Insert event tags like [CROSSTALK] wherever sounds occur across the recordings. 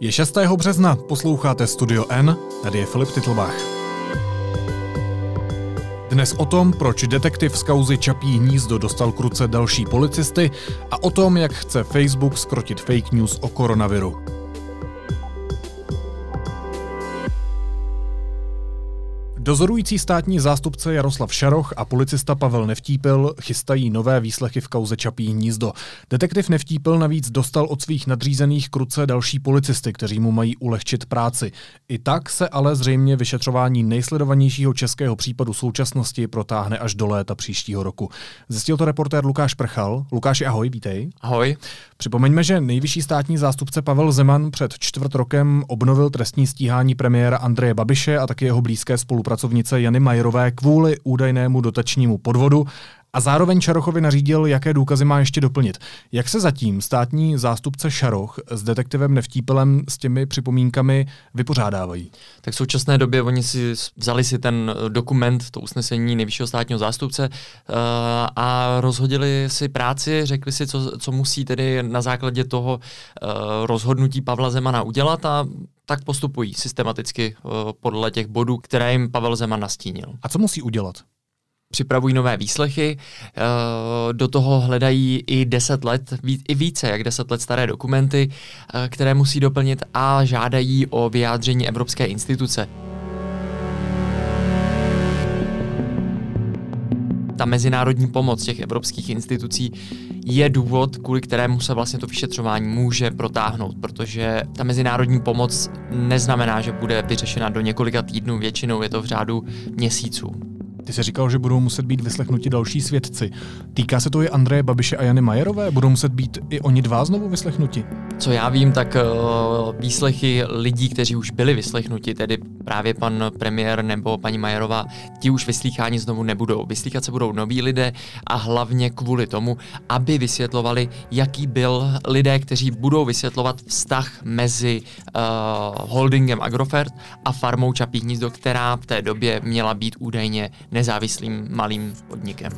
Je 6. března, posloucháte Studio N, tady je Filip Titlbach. Dnes o tom, proč detektiv z kauzy Čapí hnízdo dostal k ruce další policisty a o tom, jak chce Facebook skrotit fake news o koronaviru. Dozorující státní zástupce Jaroslav Šaroch a policista Pavel Nevtípil chystají nové výslechy v kauze Čapí hnízdo. Detektiv Nevtípil navíc dostal od svých nadřízených kruce další policisty, kteří mu mají ulehčit práci. I tak se ale zřejmě vyšetřování nejsledovanějšího českého případu současnosti protáhne až do léta příštího roku. Zjistil to reportér Lukáš Prchal. Lukáši, ahoj, vítej. Ahoj. Připomeňme, že nejvyšší státní zástupce Pavel Zeman před čtvrt rokem obnovil trestní stíhání premiéra Andreje Babiše a taky jeho blízké spolupracovnice Jany Majerové kvůli údajnému dotačnímu podvodu a zároveň Šarochovi nařídil, jaké důkazy má ještě doplnit. Jak se zatím státní zástupce Šaroch s detektivem Nevtípelem s těmi připomínkami vypořádávají? Tak v současné době oni si vzali si ten dokument, to usnesení nejvyššího státního zástupce uh, a rozhodili si práci, řekli si, co, co musí tedy na základě toho uh, rozhodnutí Pavla Zemana udělat a tak postupují systematicky podle těch bodů, které jim Pavel Zeman nastínil. A co musí udělat? Připravují nové výslechy, eh, do toho hledají i 10 let, i více jak 10 let staré dokumenty, eh, které musí doplnit a žádají o vyjádření Evropské instituce. ta mezinárodní pomoc těch evropských institucí je důvod, kvůli kterému se vlastně to vyšetřování může protáhnout, protože ta mezinárodní pomoc neznamená, že bude vyřešena do několika týdnů, většinou je to v řádu měsíců. Ty jsi říkal, že budou muset být vyslechnuti další svědci. Týká se to i Andreje Babiše a Jany Majerové? Budou muset být i oni dva znovu vyslechnuti? Co já vím, tak uh, výslechy lidí, kteří už byli vyslechnuti, tedy právě pan premiér nebo paní Majerová, ti už vyslýcháni znovu nebudou. Vyslýchat se budou noví lidé a hlavně kvůli tomu, aby vysvětlovali, jaký byl lidé, kteří budou vysvětlovat vztah mezi uh, holdingem Agrofert a farmou Čapí hnízdo, která v té době měla být údajně nezávislým malým podnikem.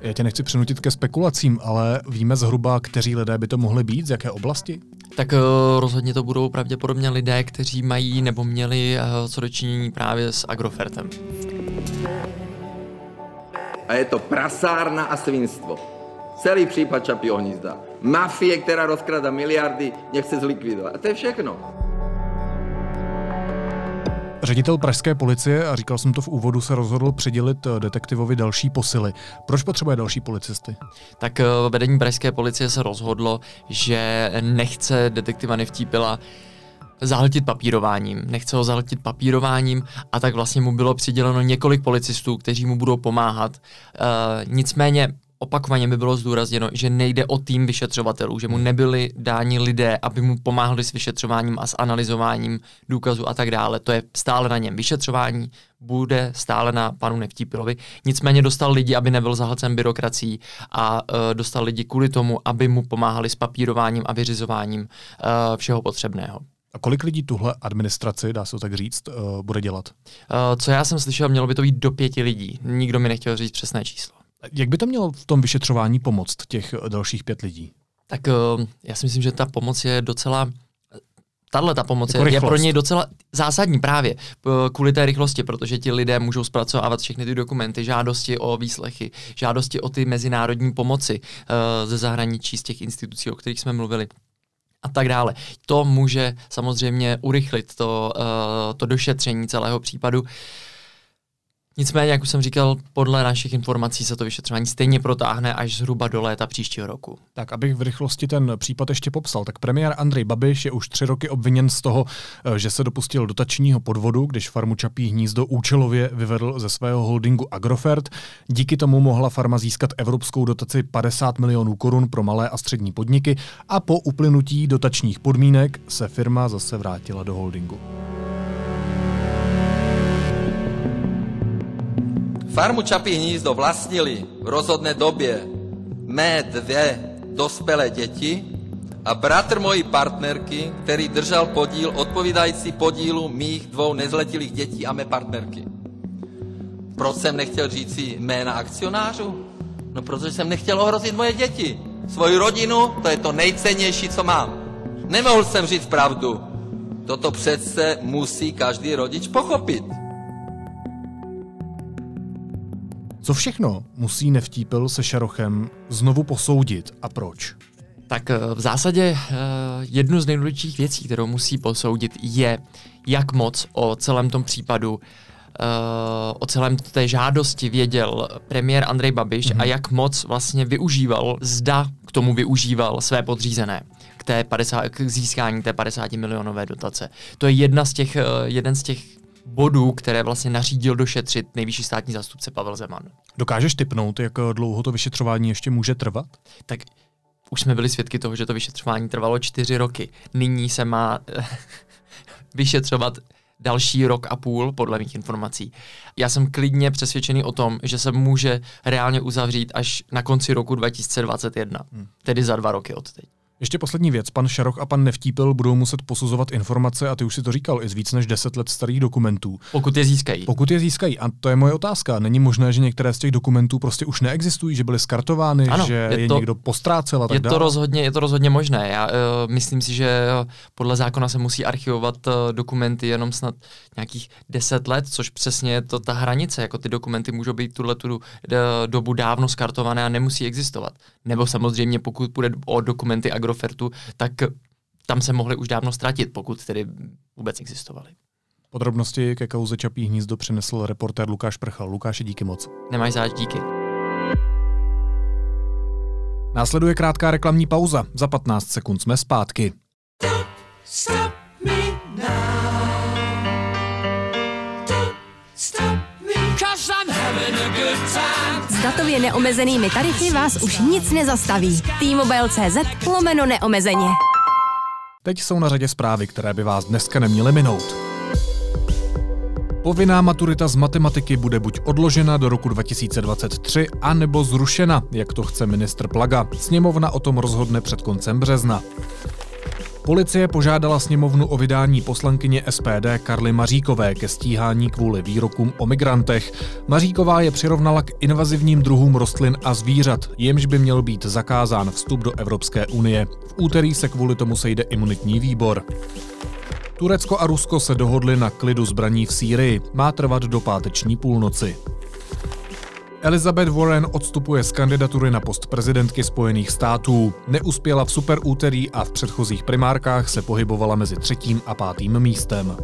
Já tě nechci přinutit ke spekulacím, ale víme zhruba, kteří lidé by to mohli být, z jaké oblasti? Tak uh, rozhodně to budou pravděpodobně lidé, kteří mají nebo měli uh, co dočinění právě s Agrofertem. A je to prasárna a svinstvo. Celý případ Čapího hnízda. Mafie, která rozkrada miliardy, nechce zlikvidovat. A to je všechno. Ředitel pražské policie, a říkal jsem to v úvodu, se rozhodl přidělit eh, detektivovi další posily. Proč potřebuje další policisty? Tak eh, vedení pražské policie se rozhodlo, že nechce detektiva Nevtípila zahltit papírováním. Nechce ho zahltit papírováním a tak vlastně mu bylo přiděleno několik policistů, kteří mu budou pomáhat. Uh, nicméně opakovaně by bylo zdůrazněno, že nejde o tým vyšetřovatelů, že mu nebyli dáni lidé, aby mu pomáhali s vyšetřováním a s analyzováním důkazů a tak dále. To je stále na něm vyšetřování, bude stále na panu Nevtípilovi. Nicméně dostal lidi, aby nebyl zahlcen byrokracií a uh, dostal lidi kvůli tomu, aby mu pomáhali s papírováním a vyřizováním uh, všeho potřebného. A kolik lidí tuhle administraci, dá se to tak říct, uh, bude dělat? Uh, co já jsem slyšel, mělo by to být do pěti lidí. Nikdo mi nechtěl říct přesné číslo. Jak by to mělo v tom vyšetřování pomoct těch dalších pět lidí? Tak uh, já si myslím, že ta pomoc je docela tahle ta pomoc jako je, je pro něj docela zásadní právě kvůli té rychlosti, protože ti lidé můžou zpracovávat všechny ty dokumenty, žádosti o výslechy, žádosti o ty mezinárodní pomoci uh, ze zahraničí, z těch institucí, o kterých jsme mluvili a tak dále. To může samozřejmě urychlit to, uh, to došetření celého případu. Uh, Nicméně, jak už jsem říkal, podle našich informací se to vyšetřování stejně protáhne až zhruba do léta příštího roku. Tak, abych v rychlosti ten případ ještě popsal, tak premiér Andrej Babiš je už tři roky obviněn z toho, eh, že se dopustil dotačního podvodu, když farmu Čapí hnízdo účelově vyvedl ze svého holdingu Agrofert. Díky tomu mohla farma získat evropskou dotaci 50 milionů korun pro malé a střední podniky a po uplynutí dotačních podmínek se firma zase vrátila do holdingu. Farmu Čapí hnízdo vlastnili v rozhodné době mé dvě dospělé děti a bratr mojí partnerky, který držel podíl odpovídající podílu mých dvou nezletilých dětí a mé partnerky. Proč jsem nechtěl říci jména akcionářů? No protože jsem nechtěl ohrozit moje děti. Svoji rodinu, to je to nejcennější, co mám. Nemohl jsem říct pravdu. Toto přece musí každý rodič pochopit. Co všechno musí Nevtípil se Šarochem znovu posoudit a proč? Tak eh, v zásadě eh, jednu z nejdůležitějších věcí, kterou musí posoudit, je, jak moc o celém tom případu eh, o celém té žádosti věděl premiér Andrej Babiš mm-hmm. a jak moc vlastně využíval, zda k tomu využíval své podřízené k, té 50, k získání té 50 milionové dotace. To je jedna z těch, jeden z těch bodů, které vlastně nařídil došetřit nejvyšší státní zástupce Pavel Zeman. Dokážeš typnout, jak dlouho to vyšetřování ještě může trvat? Tak už jsme byli svědky toho, že to vyšetřování trvalo čtyři roky. Nyní se má [LAUGHS] vyšetřovat další rok a půl, podle mých informací. Já jsem klidně přesvědčený o tom, že se může reálně uzavřít až na konci roku 2021, hmm. tedy za dva roky od teď. Ještě poslední věc. Pan Šaroch a pan Nevtípil budou muset posuzovat informace, a ty už si to říkal, i z víc než 10 let starých dokumentů. Pokud je získají. Pokud je získají. A to je moje otázka. Není možné, že některé z těch dokumentů prostě už neexistují, že byly skartovány, ano, že je, to, je někdo postrácel a tak je dále. To rozhodně, je to rozhodně možné. Já uh, myslím si, že podle zákona se musí archivovat uh, dokumenty jenom snad nějakých 10 let, což přesně je to ta hranice. Jako ty dokumenty můžou být tuhle tu dobu dávno skartované a nemusí existovat. Nebo samozřejmě, pokud půjde o dokumenty Agrofertu, tak tam se mohly už dávno ztratit, pokud tedy vůbec existovaly. Podrobnosti ke kauze Čapí hnízdo přinesl reportér Lukáš Prchal. Lukáši, díky moc. Nemáš záč, díky. Následuje krátká reklamní pauza. Za 15 sekund jsme zpátky. S datově neomezenými tarify vás už nic nezastaví. T-Mobile.cz lomeno neomezeně. Teď jsou na řadě zprávy, které by vás dneska neměly minout. Povinná maturita z matematiky bude buď odložena do roku 2023, anebo zrušena, jak to chce ministr Plaga. Sněmovna o tom rozhodne před koncem března. Policie požádala sněmovnu o vydání poslankyně SPD Karly Maříkové ke stíhání kvůli výrokům o migrantech. Maříková je přirovnala k invazivním druhům rostlin a zvířat, jimž by měl být zakázán vstup do Evropské unie. V úterý se kvůli tomu sejde imunitní výbor. Turecko a Rusko se dohodly na klidu zbraní v Sýrii. Má trvat do páteční půlnoci. Elizabeth Warren odstupuje z kandidatury na post prezidentky Spojených států. Neuspěla v super úterý a v předchozích primárkách se pohybovala mezi třetím a pátým místem.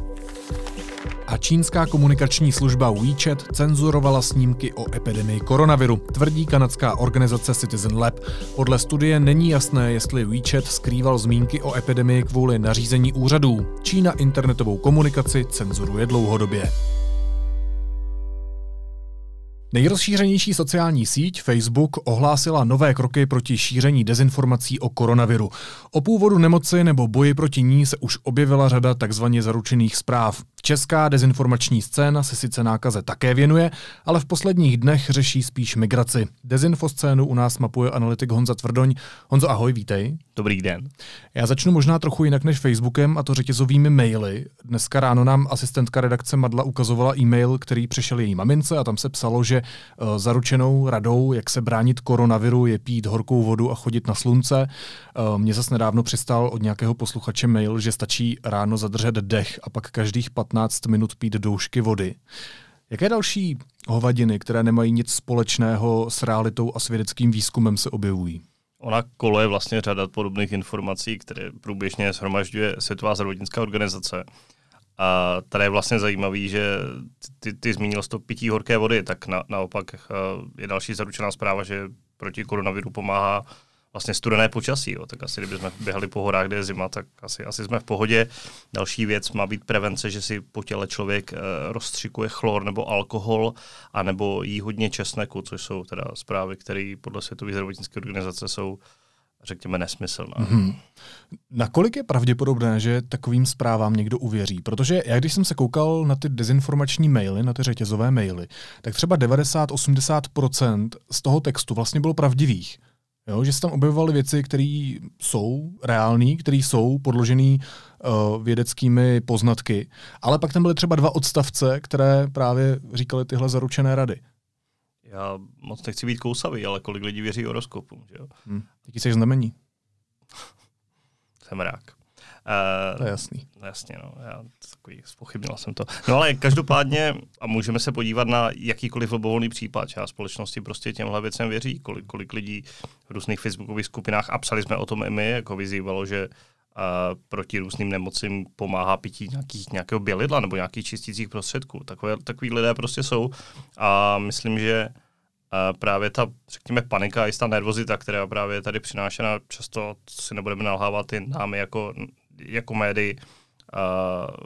A čínská komunikační služba WeChat cenzurovala snímky o epidemii koronaviru, tvrdí kanadská organizace Citizen Lab. Podle studie není jasné, jestli WeChat skrýval zmínky o epidemii kvůli nařízení úřadů. Čína internetovou komunikaci cenzuruje dlouhodobě. Nejrozšířenější sociální síť Facebook ohlásila nové kroky proti šíření dezinformací o koronaviru. O původu nemoci nebo boji proti ní se už objevila řada takzvaně zaručených zpráv. Česká dezinformační scéna se sice nákaze také věnuje, ale v posledních dnech řeší spíš migraci. Dezinfoscénu u nás mapuje analytik Honza Tvrdoň. Honzo, ahoj, vítej. Dobrý den. Já začnu možná trochu jinak než Facebookem, a to řetězovými maily. Dneska ráno nám asistentka redakce Madla ukazovala e-mail, který přišel její mamince a tam se psalo, že uh, zaručenou radou, jak se bránit koronaviru, je pít horkou vodu a chodit na slunce. Uh, Mně zase nedávno přistál od nějakého posluchače mail, že stačí ráno zadržet dech a pak každých 15 minut pít doušky vody. Jaké další hovadiny, které nemají nic společného s realitou a s vědeckým výzkumem, se objevují? Ona kole vlastně řada podobných informací, které průběžně shromažďuje Světová zdravotnická organizace. A tady je vlastně zajímavý, že ty, ty zmínil to pití horké vody, tak na, naopak eh, je další zaručená zpráva, že proti koronaviru pomáhá vlastně studené počasí. Jo. Tak asi kdybychom běhali po horách, kde je zima, tak asi, asi jsme v pohodě. Další věc má být prevence, že si po těle člověk e, rozstřikuje chlor nebo alkohol, anebo jí hodně česneku, což jsou teda zprávy, které podle Světové zdravotnické organizace jsou řekněme, nesmyslná. Mm-hmm. Nakolik je pravděpodobné, že takovým zprávám někdo uvěří? Protože já, když jsem se koukal na ty dezinformační maily, na ty řetězové maily, tak třeba 90-80% z toho textu vlastně bylo pravdivých. Jo, že se tam objevovaly věci, které jsou reální, které jsou podložené uh, vědeckými poznatky, ale pak tam byly třeba dva odstavce, které právě říkali tyhle zaručené rady. Já moc nechci být kousavý, ale kolik lidí věří horoskopům, že jo? Hmm. Jaký jsi znamení? Jsem rák. Uh, to je jasný. Jasně, no, já takový, spochybnil jsem to. No ale každopádně, a můžeme se podívat na jakýkoliv libovolný případ, část společnosti prostě těmhle věcem věří, kolik, kolik lidí v různých facebookových skupinách, a psali jsme o tom i my, jako vyzývalo, že a proti různým nemocím pomáhá pití nějakých, nějakého bělidla nebo nějakých čistících prostředků. Takové, takový lidé prostě jsou a myslím, že a právě ta, řekněme, panika a jistá nervozita, která právě je tady přinášena, často si nebudeme nalhávat i námi jako, jako médii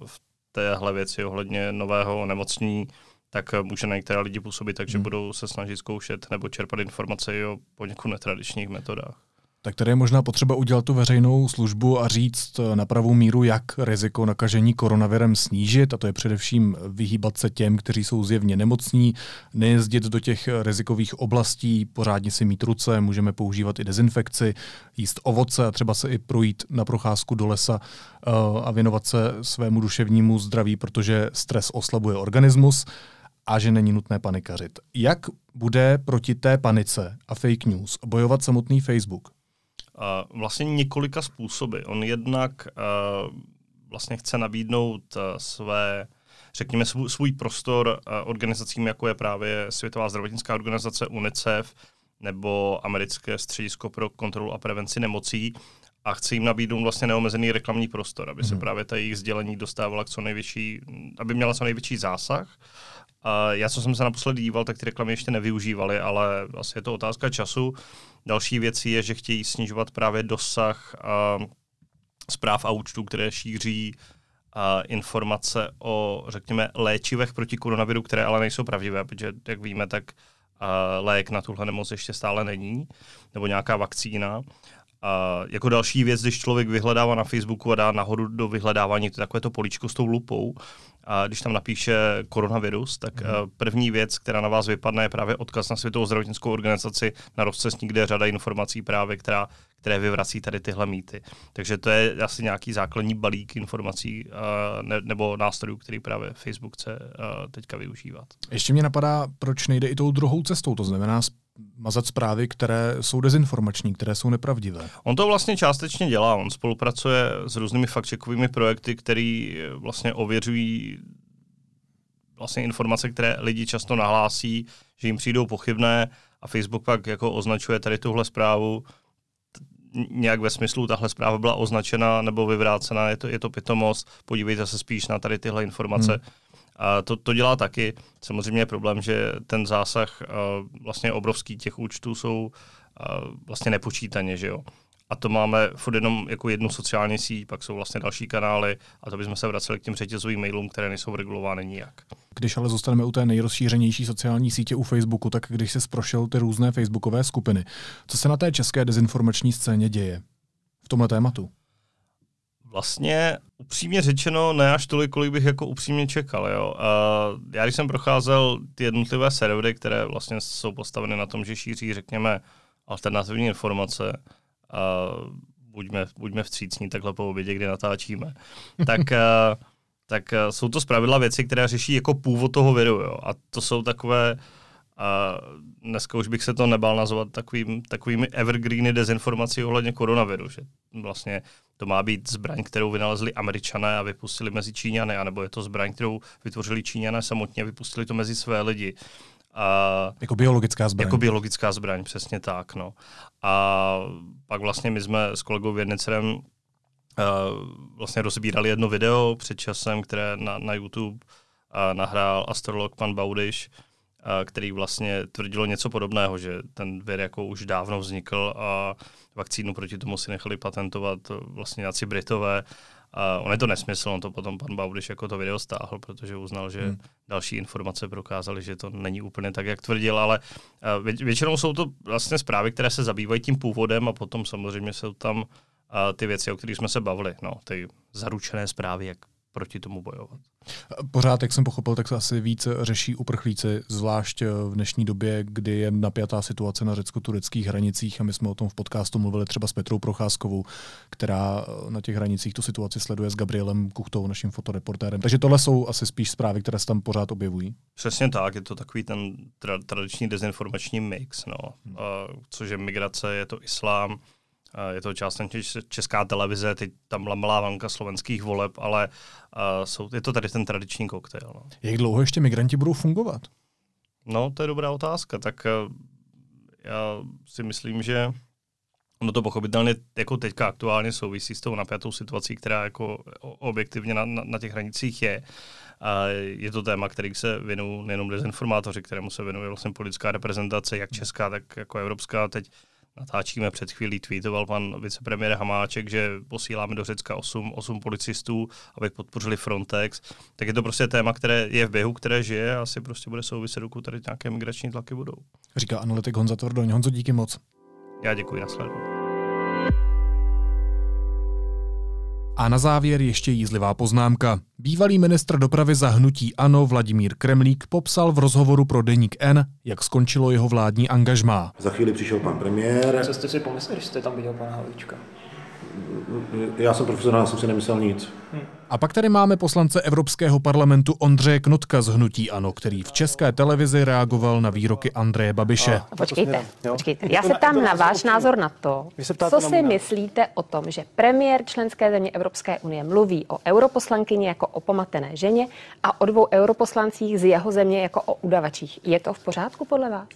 v téhle věci ohledně nového nemocní, tak může na některé lidi působit takže hmm. budou se snažit zkoušet nebo čerpat informace o poněkud netradičních metodách. Tak tady je možná potřeba udělat tu veřejnou službu a říct na pravou míru, jak riziko nakažení koronavirem snížit, a to je především vyhýbat se těm, kteří jsou zjevně nemocní, nejezdit do těch rizikových oblastí, pořádně si mít ruce, můžeme používat i dezinfekci, jíst ovoce a třeba se i projít na procházku do lesa uh, a věnovat se svému duševnímu zdraví, protože stres oslabuje organismus a že není nutné panikařit. Jak bude proti té panice a fake news bojovat samotný Facebook? Uh, vlastně několika způsoby. On jednak uh, vlastně chce nabídnout uh, své řekněme, svůj, svůj prostor organizacím, jako je právě Světová zdravotnická organizace UNICEF nebo Americké středisko pro kontrolu a prevenci nemocí a chce jim nabídnout vlastně neomezený reklamní prostor, aby se hmm. právě ta jejich sdělení dostávala k co největší, aby měla co největší zásah. Uh, já, co jsem se naposledy díval, tak ty reklamy ještě nevyužívali, ale asi je to otázka času. Další věcí je, že chtějí snižovat právě dosah uh, zpráv a účtů, které šíří uh, informace o, řekněme, léčivech proti koronaviru, které ale nejsou pravdivé, protože, jak víme, tak uh, lék na tuhle nemoc ještě stále není, nebo nějaká vakcína. A jako další věc, když člověk vyhledává na Facebooku a dá nahoru do vyhledávání to takové to políčko s tou lupou, a když tam napíše koronavirus, tak mm. první věc, která na vás vypadne, je právě odkaz na Světovou zdravotnickou organizaci na rozcestní, kde je řada informací právě, která, které vyvrací tady tyhle mýty. Takže to je asi nějaký základní balík informací ne, nebo nástrojů, který právě Facebook chce teďka využívat. Ještě mě napadá, proč nejde i tou druhou cestou, to znamená mazat zprávy, které jsou dezinformační, které jsou nepravdivé. On to vlastně částečně dělá. On spolupracuje s různými faktčekovými projekty, které vlastně ověřují vlastně informace, které lidi často nahlásí, že jim přijdou pochybné a Facebook pak jako označuje tady tuhle zprávu nějak ve smyslu, tahle zpráva byla označena nebo vyvrácena, je to, je to pitomost, podívejte se spíš na tady tyhle informace. Hmm a to, to dělá taky. Samozřejmě je problém, že ten zásah uh, vlastně obrovský těch účtů jsou uh, vlastně nepočítaně, že jo. A to máme furt jenom jako jednu sociální síť, pak jsou vlastně další kanály a to bychom se vraceli k těm řetězovým mailům, které nejsou regulovány nijak. Když ale zůstaneme u té nejrozšířenější sociální sítě u Facebooku, tak když se prošel ty různé facebookové skupiny, co se na té české dezinformační scéně děje v tomhle tématu? Vlastně upřímně řečeno, ne až tolik, kolik bych jako upřímně čekal. Jo. A já když jsem procházel ty jednotlivé servery, které vlastně jsou postaveny na tom, že šíří, řekněme, alternativní informace, a buďme, buďme vstřícní takhle po obědě, kdy natáčíme, [LAUGHS] tak, tak jsou to zpravidla věci, které řeší jako původ toho viru. Jo. A to jsou takové a dneska už bych se to nebal nazvat takovým, takovými evergreeny dezinformací ohledně koronaviru, že vlastně to má být zbraň, kterou vynalezli američané a vypustili mezi Číňany, anebo je to zbraň, kterou vytvořili Číňané samotně a vypustili to mezi své lidi. A, jako biologická zbraň. Jako biologická zbraň, přesně tak. No. A pak vlastně my jsme s kolegou Vědnicerem uh, vlastně rozbírali jedno video před časem, které na, na YouTube uh, nahrál astrolog pan Baudiš, který vlastně tvrdilo něco podobného, že ten vir jako už dávno vznikl a vakcínu proti tomu si nechali patentovat vlastně nějací Britové. A on je to nesmysl, on to potom pan Baudiš jako to video stáhl, protože uznal, že hmm. další informace prokázaly, že to není úplně tak, jak tvrdil, ale vě- většinou jsou to vlastně zprávy, které se zabývají tím původem a potom samozřejmě jsou tam ty věci, o kterých jsme se bavili, no, ty zaručené zprávy, jak proti tomu bojovat. Pořád, jak jsem pochopil, tak se asi víc řeší uprchlíci, zvlášť v dnešní době, kdy je napjatá situace na řecko-tureckých hranicích a my jsme o tom v podcastu mluvili třeba s Petrou Procházkovou, která na těch hranicích tu situaci sleduje s Gabrielem Kuchtou, naším fotoreportérem. Takže tohle jsou asi spíš zprávy, které se tam pořád objevují. Přesně tak, je to takový ten tra- tradiční dezinformační mix, no. Hmm. Uh, což je migrace, je to islám, je to částečně česká televize, teď tam byla malá vanka slovenských voleb, ale jsou, je to tady ten tradiční koktejl. No. Jak dlouho ještě migranti budou fungovat? No, to je dobrá otázka. Tak já si myslím, že ono to pochopitelně jako teďka aktuálně souvisí s tou napjatou situací, která jako objektivně na, na, na těch hranicích je. A je to téma, který se věnují nejenom dezinformátoři, kterému se věnuje vlastně politická reprezentace, jak česká, tak jako evropská. Teď natáčíme před chvílí, tweetoval pan vicepremiér Hamáček, že posíláme do Řecka 8, 8 policistů, aby podpořili Frontex. Tak je to prostě téma, které je v běhu, které žije a asi prostě bude souviset, dokud tady nějaké migrační tlaky budou. Říká analytik Honza Tvrdoň. Honzo, díky moc. Já děkuji, nasledanou. A na závěr ještě jízlivá poznámka. Bývalý ministr dopravy za hnutí ANO Vladimír Kremlík popsal v rozhovoru pro Deník N, jak skončilo jeho vládní angažmá. Za chvíli přišel pan premiér. Co jste si pomysleli, že jste tam viděl pana Havlíčka? Já jsem profesionál, jsem si nemyslel nic. Hmm. A pak tady máme poslance Evropského parlamentu Ondřeje Knotka z Hnutí Ano, který v české televizi reagoval na výroky Andreje Babiše. A, počkejte, počkejte. Já se ptám na váš názor na to, co si myslíte o tom, že premiér členské země Evropské unie mluví o europoslankyni jako o pomatené ženě a o dvou europoslancích z jeho země jako o udavačích. Je to v pořádku podle vás?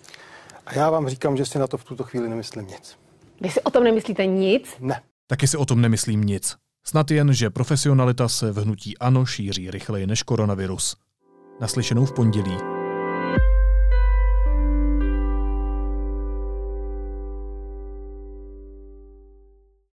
A já vám říkám, že si na to v tuto chvíli nemyslím nic. Vy si o tom nemyslíte nic? Ne. Taky si o tom nemyslím nic. Snad jen, že profesionalita se v hnutí ANO šíří rychleji než koronavirus. Naslyšenou v pondělí.